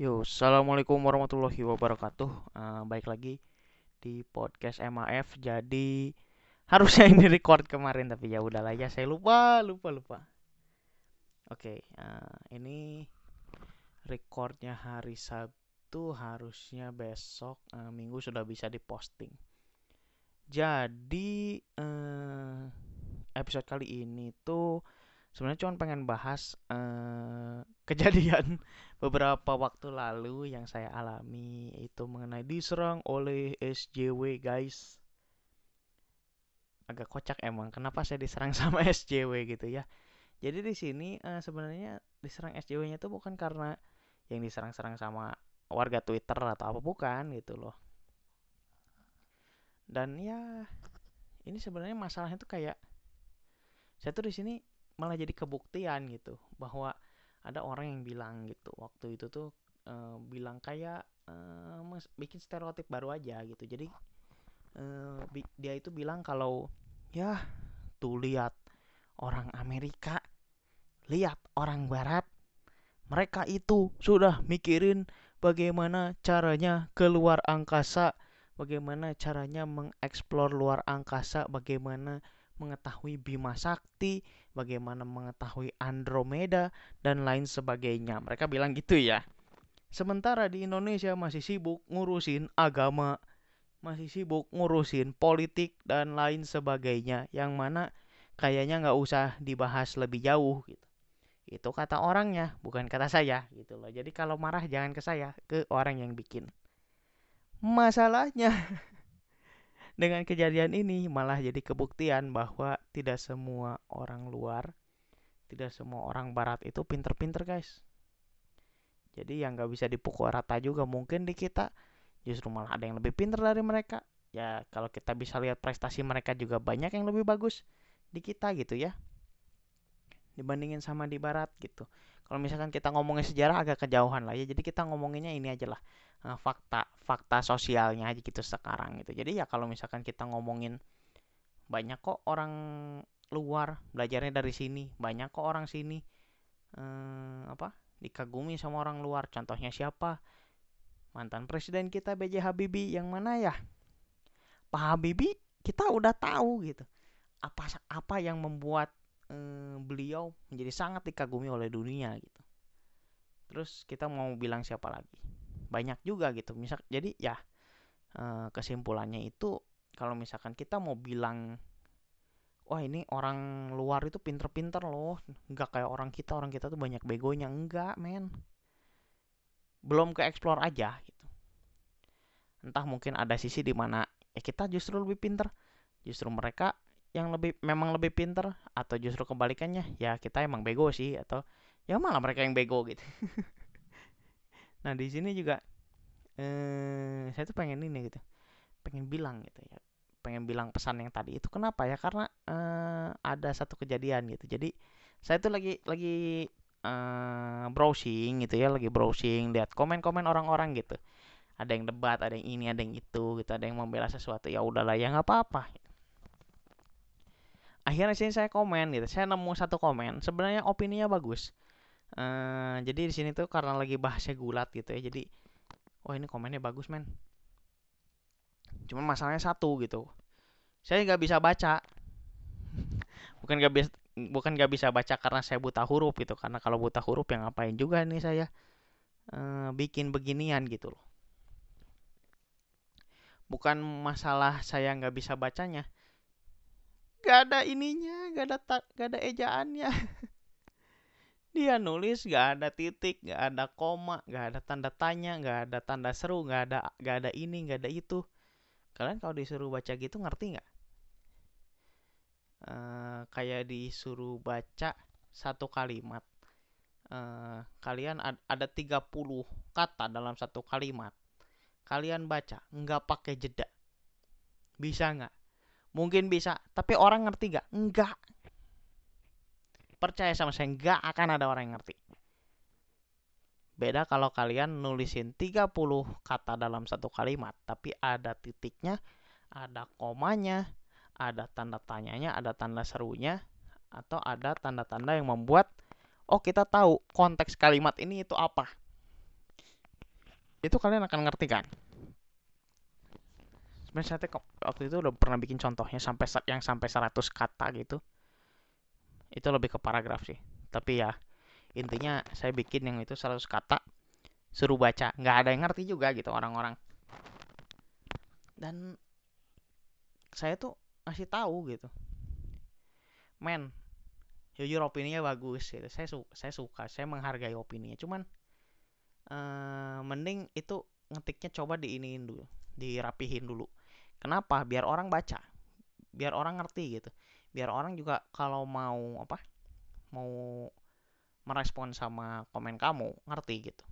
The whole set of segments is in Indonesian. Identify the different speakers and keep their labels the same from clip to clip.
Speaker 1: Yo, assalamualaikum warahmatullahi wabarakatuh. Uh, baik lagi di podcast MAF. Jadi harusnya ini record kemarin tapi ya udahlah ya saya lupa lupa lupa. Oke, okay, uh, ini recordnya hari Sabtu harusnya besok uh, Minggu sudah bisa diposting. Jadi uh, episode kali ini tuh sebenarnya cuma pengen bahas uh, kejadian beberapa waktu lalu yang saya alami itu mengenai diserang oleh SJW guys. Agak kocak emang kenapa saya diserang sama SJW gitu ya. Jadi di sini uh, sebenarnya diserang SJW-nya itu bukan karena yang diserang-serang sama warga Twitter atau apa bukan gitu loh. Dan ya ini sebenarnya masalahnya tuh kayak saya tuh di sini malah jadi kebuktian gitu bahwa ada orang yang bilang gitu waktu itu tuh uh, bilang kayak uh, bikin stereotip baru aja gitu. Jadi uh, dia itu bilang kalau ya tuh lihat orang Amerika lihat orang Barat mereka itu sudah mikirin bagaimana caranya keluar angkasa bagaimana caranya mengeksplor luar angkasa bagaimana mengetahui Bima Sakti, bagaimana mengetahui Andromeda, dan lain sebagainya. Mereka bilang gitu ya. Sementara di Indonesia masih sibuk ngurusin agama, masih sibuk ngurusin politik dan lain sebagainya, yang mana kayaknya nggak usah dibahas lebih jauh gitu. Itu kata orangnya, bukan kata saya gitu loh. Jadi kalau marah jangan ke saya, ke orang yang bikin. Masalahnya dengan kejadian ini malah jadi kebuktian bahwa tidak semua orang luar, tidak semua orang barat itu pinter-pinter guys. Jadi yang nggak bisa dipukul rata juga mungkin di kita justru malah ada yang lebih pinter dari mereka. Ya kalau kita bisa lihat prestasi mereka juga banyak yang lebih bagus di kita gitu ya. Dibandingin sama di barat gitu. Kalau misalkan kita ngomongin sejarah agak kejauhan lah ya. Jadi kita ngomonginnya ini aja lah uh, fakta fakta sosialnya aja gitu sekarang gitu jadi ya kalau misalkan kita ngomongin banyak kok orang luar belajarnya dari sini banyak kok orang sini uh, apa dikagumi sama orang luar contohnya siapa mantan presiden kita B.J. Habibie yang mana ya Pak Habibie kita udah tahu gitu apa apa yang membuat uh, beliau menjadi sangat dikagumi oleh dunia gitu. Terus kita mau bilang siapa lagi? Banyak juga gitu. Misal jadi ya eh, kesimpulannya itu kalau misalkan kita mau bilang wah ini orang luar itu pinter-pinter loh. Nggak kayak orang kita orang kita tuh banyak begonya. Enggak men. Belum ke explore aja gitu. Entah mungkin ada sisi di mana ya kita justru lebih pinter. Justru mereka yang lebih memang lebih pinter atau justru kebalikannya? Ya kita emang bego sih atau ya malah mereka yang bego gitu. Nah di sini juga eh saya tuh pengen ini gitu. Pengen bilang gitu ya. Pengen bilang pesan yang tadi itu kenapa ya? Karena eh, ada satu kejadian gitu. Jadi saya tuh lagi lagi eh, browsing gitu ya. Lagi browsing lihat komen-komen orang-orang gitu. Ada yang debat ada yang ini ada yang itu gitu. Ada yang membela sesuatu. Ya udahlah ya nggak apa-apa akhirnya sini saya komen gitu saya nemu satu komen sebenarnya opininya bagus. Uh, jadi di sini tuh karena lagi bahasnya gulat gitu ya jadi oh ini komennya bagus men. Cuman masalahnya satu gitu saya nggak bisa baca. Bukan nggak bisa bukan nggak bisa baca karena saya buta huruf gitu karena kalau buta huruf yang ngapain juga nih saya uh, bikin beginian gitu loh. Bukan masalah saya nggak bisa bacanya gak ada ininya gak ada gak ada ejaannya. Dia nulis gak ada titik gak ada koma gak ada tanda tanya gak ada tanda seru gak ada gak ada ini gak ada itu. Kalian kalau disuruh baca gitu ngerti nggak? Uh, kayak disuruh baca satu kalimat uh, kalian ad ada 30 kata dalam satu kalimat. Kalian baca nggak pakai jeda. Bisa nggak mungkin bisa. Tapi orang ngerti nggak? Nggak. Percaya sama saya nggak akan ada orang yang ngerti. Beda kalau kalian nulisin 30 kata dalam satu kalimat tapi ada titiknya ada komanya ada tanda tanyanya ada tanda serunya atau ada tanda-tanda yang membuat oh kita tahu konteks kalimat ini itu apa. Itu kalian akan ngerti kan sebenarnya saya waktu itu udah pernah bikin contohnya sampai yang sampai 100 kata gitu. Itu lebih ke paragraf sih. Tapi ya intinya saya bikin yang itu 100 kata suruh baca. Nggak ada yang ngerti juga gitu orang-orang. Dan saya tuh ngasih tahu gitu. Men jujur opininya bagus gitu. Saya su saya suka saya menghargai opininya. Cuman uh, mending itu ngetiknya coba diiniin dulu dirapihin dulu kenapa? Biar orang baca. Biar orang ngerti gitu. Biar orang juga kalau mau apa mau merespon sama komen kamu ngerti gitu.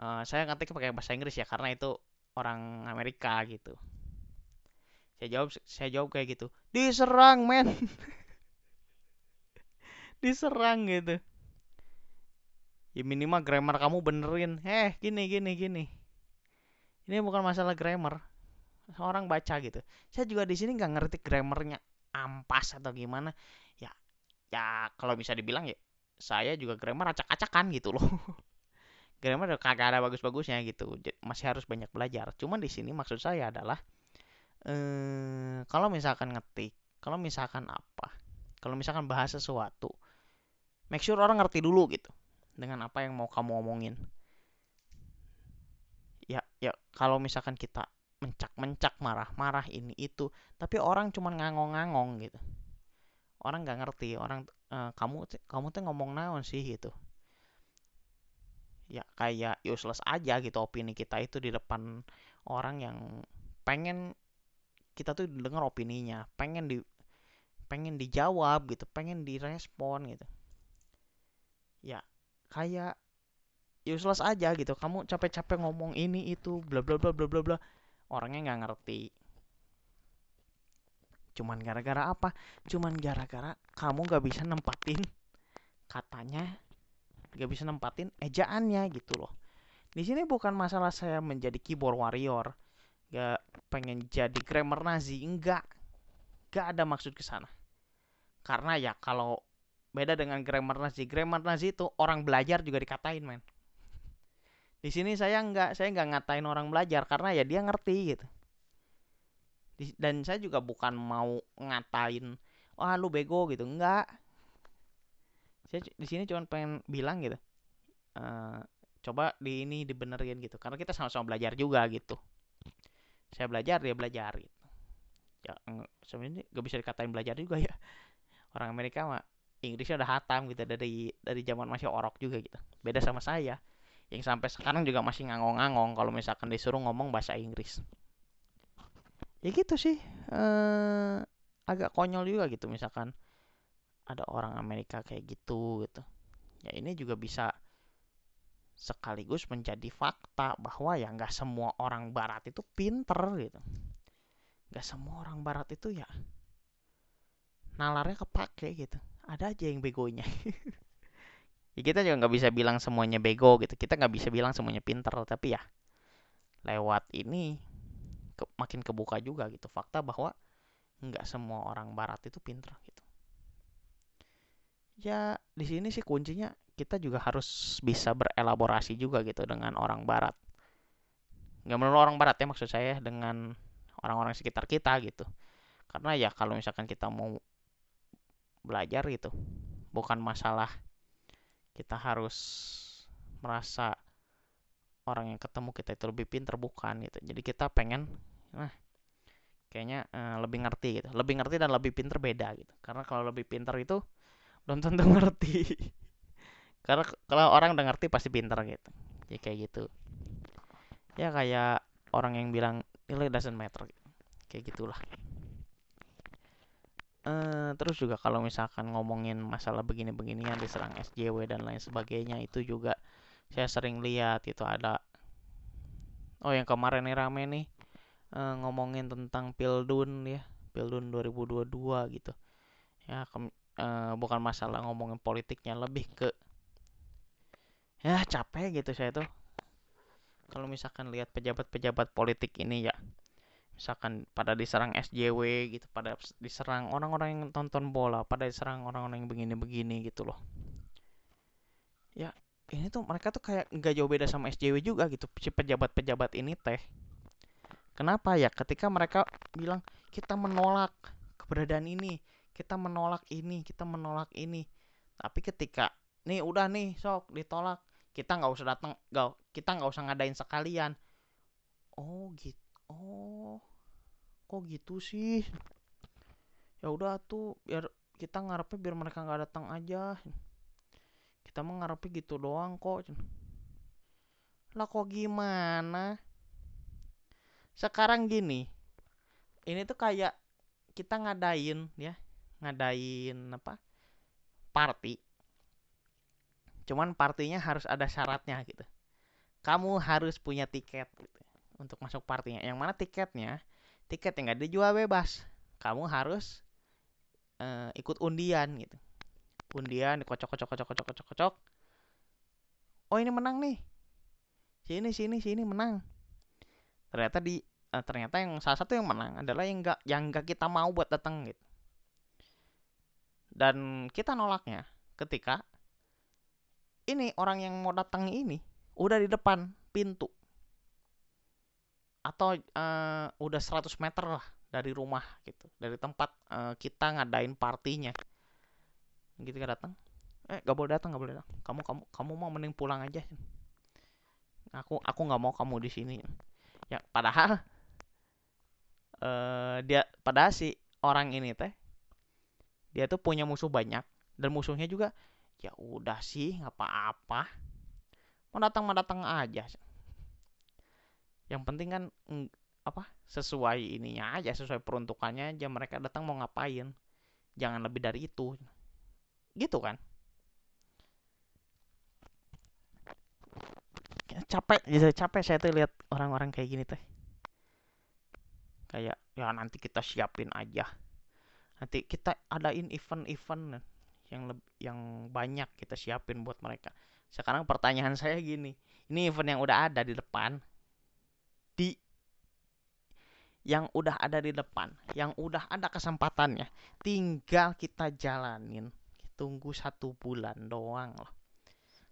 Speaker 1: Uh, saya ngetik pakai bahasa Inggris ya karena itu orang Amerika gitu. Saya jawab saya jawab kayak gitu diserang men. Diserang gitu. Ya minimal grammar kamu benerin. Eh gini gini gini. Ini bukan masalah grammar seorang baca gitu. Saya juga di sini nggak ngerti grammarnya ampas atau gimana. Ya ya kalau bisa dibilang ya saya juga grammar acak-acakan gitu loh. Grammar udah kagak ada bagus-bagusnya gitu. Masih harus banyak belajar. Cuman di sini maksud saya adalah eh, kalau misalkan ngetik kalau misalkan apa kalau misalkan bahas sesuatu make sure orang ngerti dulu gitu dengan apa yang mau kamu omongin. Ya ya kalau misalkan kita mencak-mencak marah-marah ini itu. Tapi orang cuma ngangong-ngangong gitu. Orang nggak ngerti orang uh, kamu kamu tuh ngomong naon sih? gitu. Ya kayak useless aja gitu opini kita itu di depan orang yang pengen kita tuh dengar opininya pengen di pengen dijawab gitu pengen direspon gitu. Ya kayak useless aja gitu. Kamu capek-capek ngomong ini itu bla bla bla bla bla bla orangnya nggak ngerti. Cuman gara-gara apa? Cuman gara-gara kamu nggak bisa nempatin katanya nggak bisa nempatin ejaannya gitu loh. Di sini bukan masalah saya menjadi keyboard warrior gak pengen jadi grammar nazi enggak enggak ada maksud ke sana. Karena ya kalau beda dengan grammar Nazi grammar Nazi itu orang belajar juga dikatain men di sini saya nggak saya nggak ngatain orang belajar karena ya dia ngerti gitu. Dan saya juga bukan mau ngatain wah lu bego gitu. Enggak saya di sini cuma pengen bilang gitu uh, coba di ini dibenerin gitu. Karena kita sama-sama belajar juga gitu. Saya belajar dia belajar gitu. Ya sebenarnya gak bisa dikatain belajar juga ya. Orang Amerika mah Inggrisnya udah hatam gitu dari dari zaman masih orok juga gitu. Beda sama saya yang sampai sekarang juga masih ngangong-ngangong kalau misalkan disuruh ngomong bahasa Inggris. Ya gitu sih. Eh, agak konyol juga gitu misalkan ada orang Amerika kayak gitu gitu. Ya ini juga bisa sekaligus menjadi fakta bahwa ya nggak semua orang Barat itu pinter gitu. Nggak semua orang Barat itu ya nalarnya kepake gitu ada aja yang begonya ya kita juga nggak bisa bilang semuanya bego gitu. Kita nggak bisa bilang semuanya pinter tapi ya lewat ini ke, makin kebuka juga gitu fakta bahwa nggak semua orang barat itu pinter gitu. Ya di sini sih kuncinya kita juga harus bisa berelaborasi juga gitu dengan orang barat. Nggak melulu orang barat ya maksud saya dengan orang-orang sekitar kita gitu. Karena ya kalau misalkan kita mau belajar gitu bukan masalah kita harus merasa orang yang ketemu kita itu lebih pinter bukan gitu. Jadi kita pengen nah kayaknya uh, lebih ngerti gitu. Lebih ngerti dan lebih pinter beda gitu. Karena kalau lebih pinter itu belum tentu ngerti. Karena kalau orang udah ngerti pasti pinter gitu. Ya kayak gitu. Ya kayak orang yang bilang nilai doesn't matter gitu. kayak gitulah Uh, terus juga kalau misalkan ngomongin masalah begini-beginian diserang SJW dan lain sebagainya itu juga saya sering lihat itu ada. Oh yang kemarin nih rame nih uh, ngomongin tentang Pildun ya Pildun 2022 gitu. Ya ke, uh, eh, bukan masalah ngomongin politiknya lebih ke ya capek gitu saya tuh. Kalau misalkan lihat pejabat-pejabat politik ini ya misalkan pada diserang SJW gitu pada diserang orang-orang yang tonton bola pada diserang orang-orang yang begini-begini gitu loh. Ya ini tuh mereka tuh kayak nggak jauh beda sama SJW juga gitu si pejabat-pejabat ini teh. Kenapa ya? Ketika mereka bilang kita menolak keberadaan ini kita menolak ini kita menolak ini. Tapi ketika nih udah nih sok ditolak. Kita nggak usah datang kita nggak usah ngadain sekalian. Oh gitu oh kok gitu sih? Ya udah tuh biar kita ngarepnya biar mereka nggak datang aja. Kita mau ngarepnya gitu doang kok. Lah kok gimana? Sekarang gini ini tuh kayak kita ngadain ya ngadain apa? Party. Cuman partinya harus ada syaratnya gitu. Kamu harus punya tiket gitu untuk masuk partinya. Yang mana tiketnya tiket yang nggak dijual bebas. Kamu harus uh, ikut undian gitu. Undian dikocok kocok kocok kocok kocok kocok oh ini menang nih. Sini sini sini menang. Ternyata di uh, ternyata yang salah satu yang menang adalah yang enggak yang enggak kita mau buat datang gitu. Dan kita nolaknya ketika ini orang yang mau datang ini udah di depan pintu atau uh, udah 100 meter lah dari rumah gitu. Dari tempat uh, kita ngadain partinya. Gitu kan datang? Eh gak boleh datang gak boleh datang. Kamu kamu kamu mau mending pulang aja aku aku nggak mau kamu di sini. Ya padahal uh, dia padahal si orang ini teh dia tuh punya musuh banyak. Dan musuhnya juga ya udah sih nggak apa-apa. Mau datang mau datang aja yang penting kan apa sesuai ininya aja sesuai peruntukannya aja mereka datang mau ngapain. Jangan lebih dari itu. Gitu kan? Capek jadi capek saya tuh lihat orang-orang kayak gini teh. Kayak ya nanti kita siapin aja. Nanti kita adain event-event yang lebih yang banyak kita siapin buat mereka. Sekarang pertanyaan saya gini ini event yang udah ada di depan di yang udah ada di depan, yang udah ada kesempatannya, tinggal kita jalanin. Tunggu satu bulan doang loh,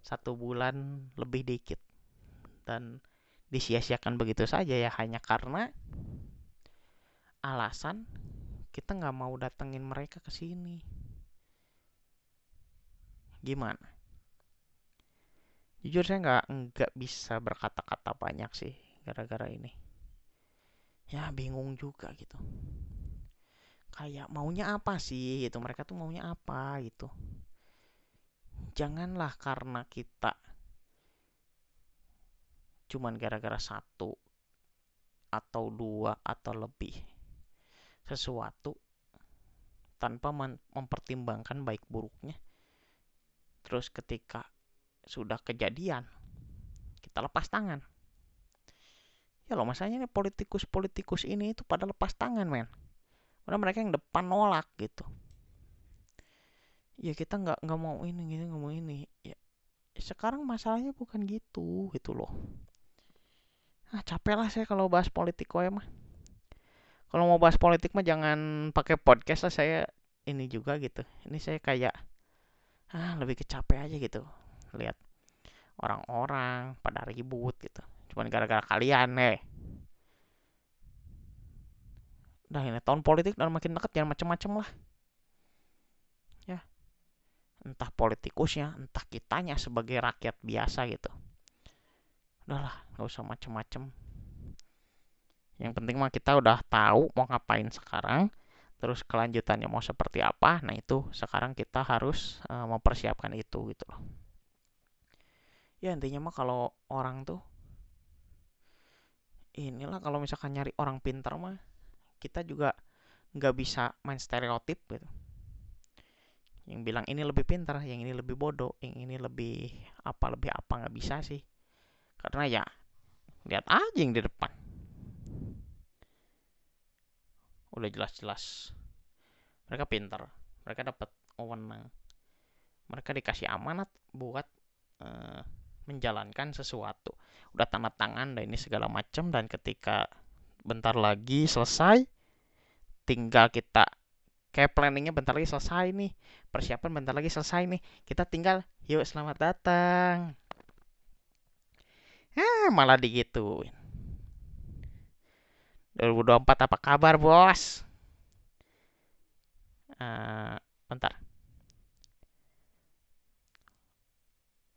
Speaker 1: satu bulan lebih dikit, dan disia-siakan begitu saja ya hanya karena alasan kita nggak mau datengin mereka ke sini. Gimana? Jujur saya nggak nggak bisa berkata-kata banyak sih gara-gara ini. Ya bingung juga gitu. Kayak maunya apa sih gitu? Mereka tuh maunya apa gitu? Janganlah karena kita cuman gara-gara satu atau dua atau lebih sesuatu tanpa mempertimbangkan baik buruknya. Terus ketika sudah kejadian kita lepas tangan ya loh masanya nih politikus-politikus ini itu pada lepas tangan men. Karena mereka yang depan nolak gitu. Ya kita nggak nggak mau ini gitu nggak mau ini. Ya sekarang masalahnya bukan gitu gitu loh. Ah capek lah saya kalau bahas politik ya mah. Kalau mau bahas politik mah jangan pakai podcast lah saya ini juga gitu. Ini saya kayak ah lebih kecapek aja gitu. Lihat orang-orang pada ribut gitu cuman gara-gara kalian nih Udah ini tahun politik dan makin deket jangan macem-macem lah. Ya. Entah politikusnya, entah kitanya sebagai rakyat biasa gitu. Udahlah, nggak usah macem-macem. Yang penting mah kita udah tahu mau ngapain sekarang, terus kelanjutannya mau seperti apa. Nah itu sekarang kita harus uh, mempersiapkan itu gitu loh. Ya intinya mah kalau orang tuh inilah kalau misalkan nyari orang pintar mah kita juga nggak bisa main stereotip gitu. Yang bilang ini lebih pintar yang ini lebih bodoh yang ini lebih apa lebih apa nggak bisa sih. Karena ya lihat aja yang di depan. Udah jelas-jelas. Mereka pintar mereka dapat wewenang. Mereka dikasih amanat buat uh, menjalankan sesuatu. Udah tanda tangan dan ini segala macam dan ketika bentar lagi selesai tinggal kita kayak planningnya bentar lagi selesai nih persiapan bentar lagi selesai nih kita tinggal yuk selamat datang. Malah digituin. 2024 apa kabar bos? Uh, bentar.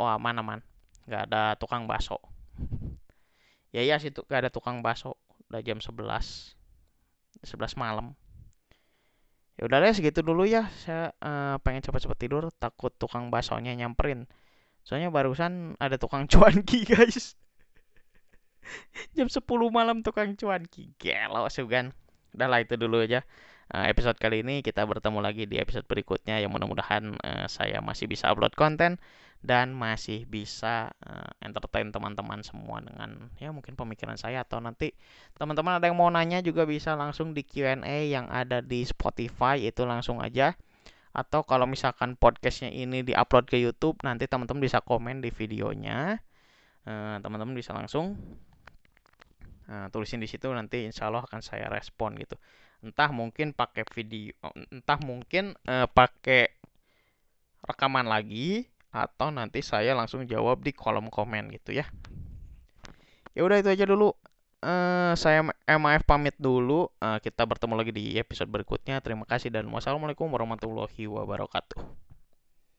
Speaker 1: Oh aman aman nggak ada tukang bakso. Ya iya sih tuh gak ada tukang bakso. Udah jam 11 11 malam. Ya udah deh segitu dulu ya. Saya uh, pengen cepet-cepet tidur takut tukang baksonya nyamperin. Soalnya barusan ada tukang cuanki guys. Jam 10 malam tukang cuanki gelo sugan udah lah itu dulu aja. Uh, episode kali ini kita bertemu lagi di episode berikutnya. Yang mudah-mudahan uh, saya masih bisa upload konten dan masih bisa uh, entertain teman-teman semua dengan ya mungkin pemikiran saya atau nanti teman-teman ada yang mau nanya juga bisa langsung di Q&A yang ada di Spotify itu langsung aja. Atau kalau misalkan podcastnya ini diupload ke YouTube nanti teman-teman bisa komen di videonya. Uh, teman-teman bisa langsung uh, tulisin di situ nanti insya Allah akan saya respon gitu. Entah mungkin pakai video entah mungkin uh, pakai rekaman lagi atau nanti saya langsung jawab di kolom komen gitu ya. Ya udah itu aja dulu. Uh, saya MAF pamit dulu. Uh, kita bertemu lagi di episode berikutnya. Terima kasih dan wassalamualaikum warahmatullahi wabarakatuh.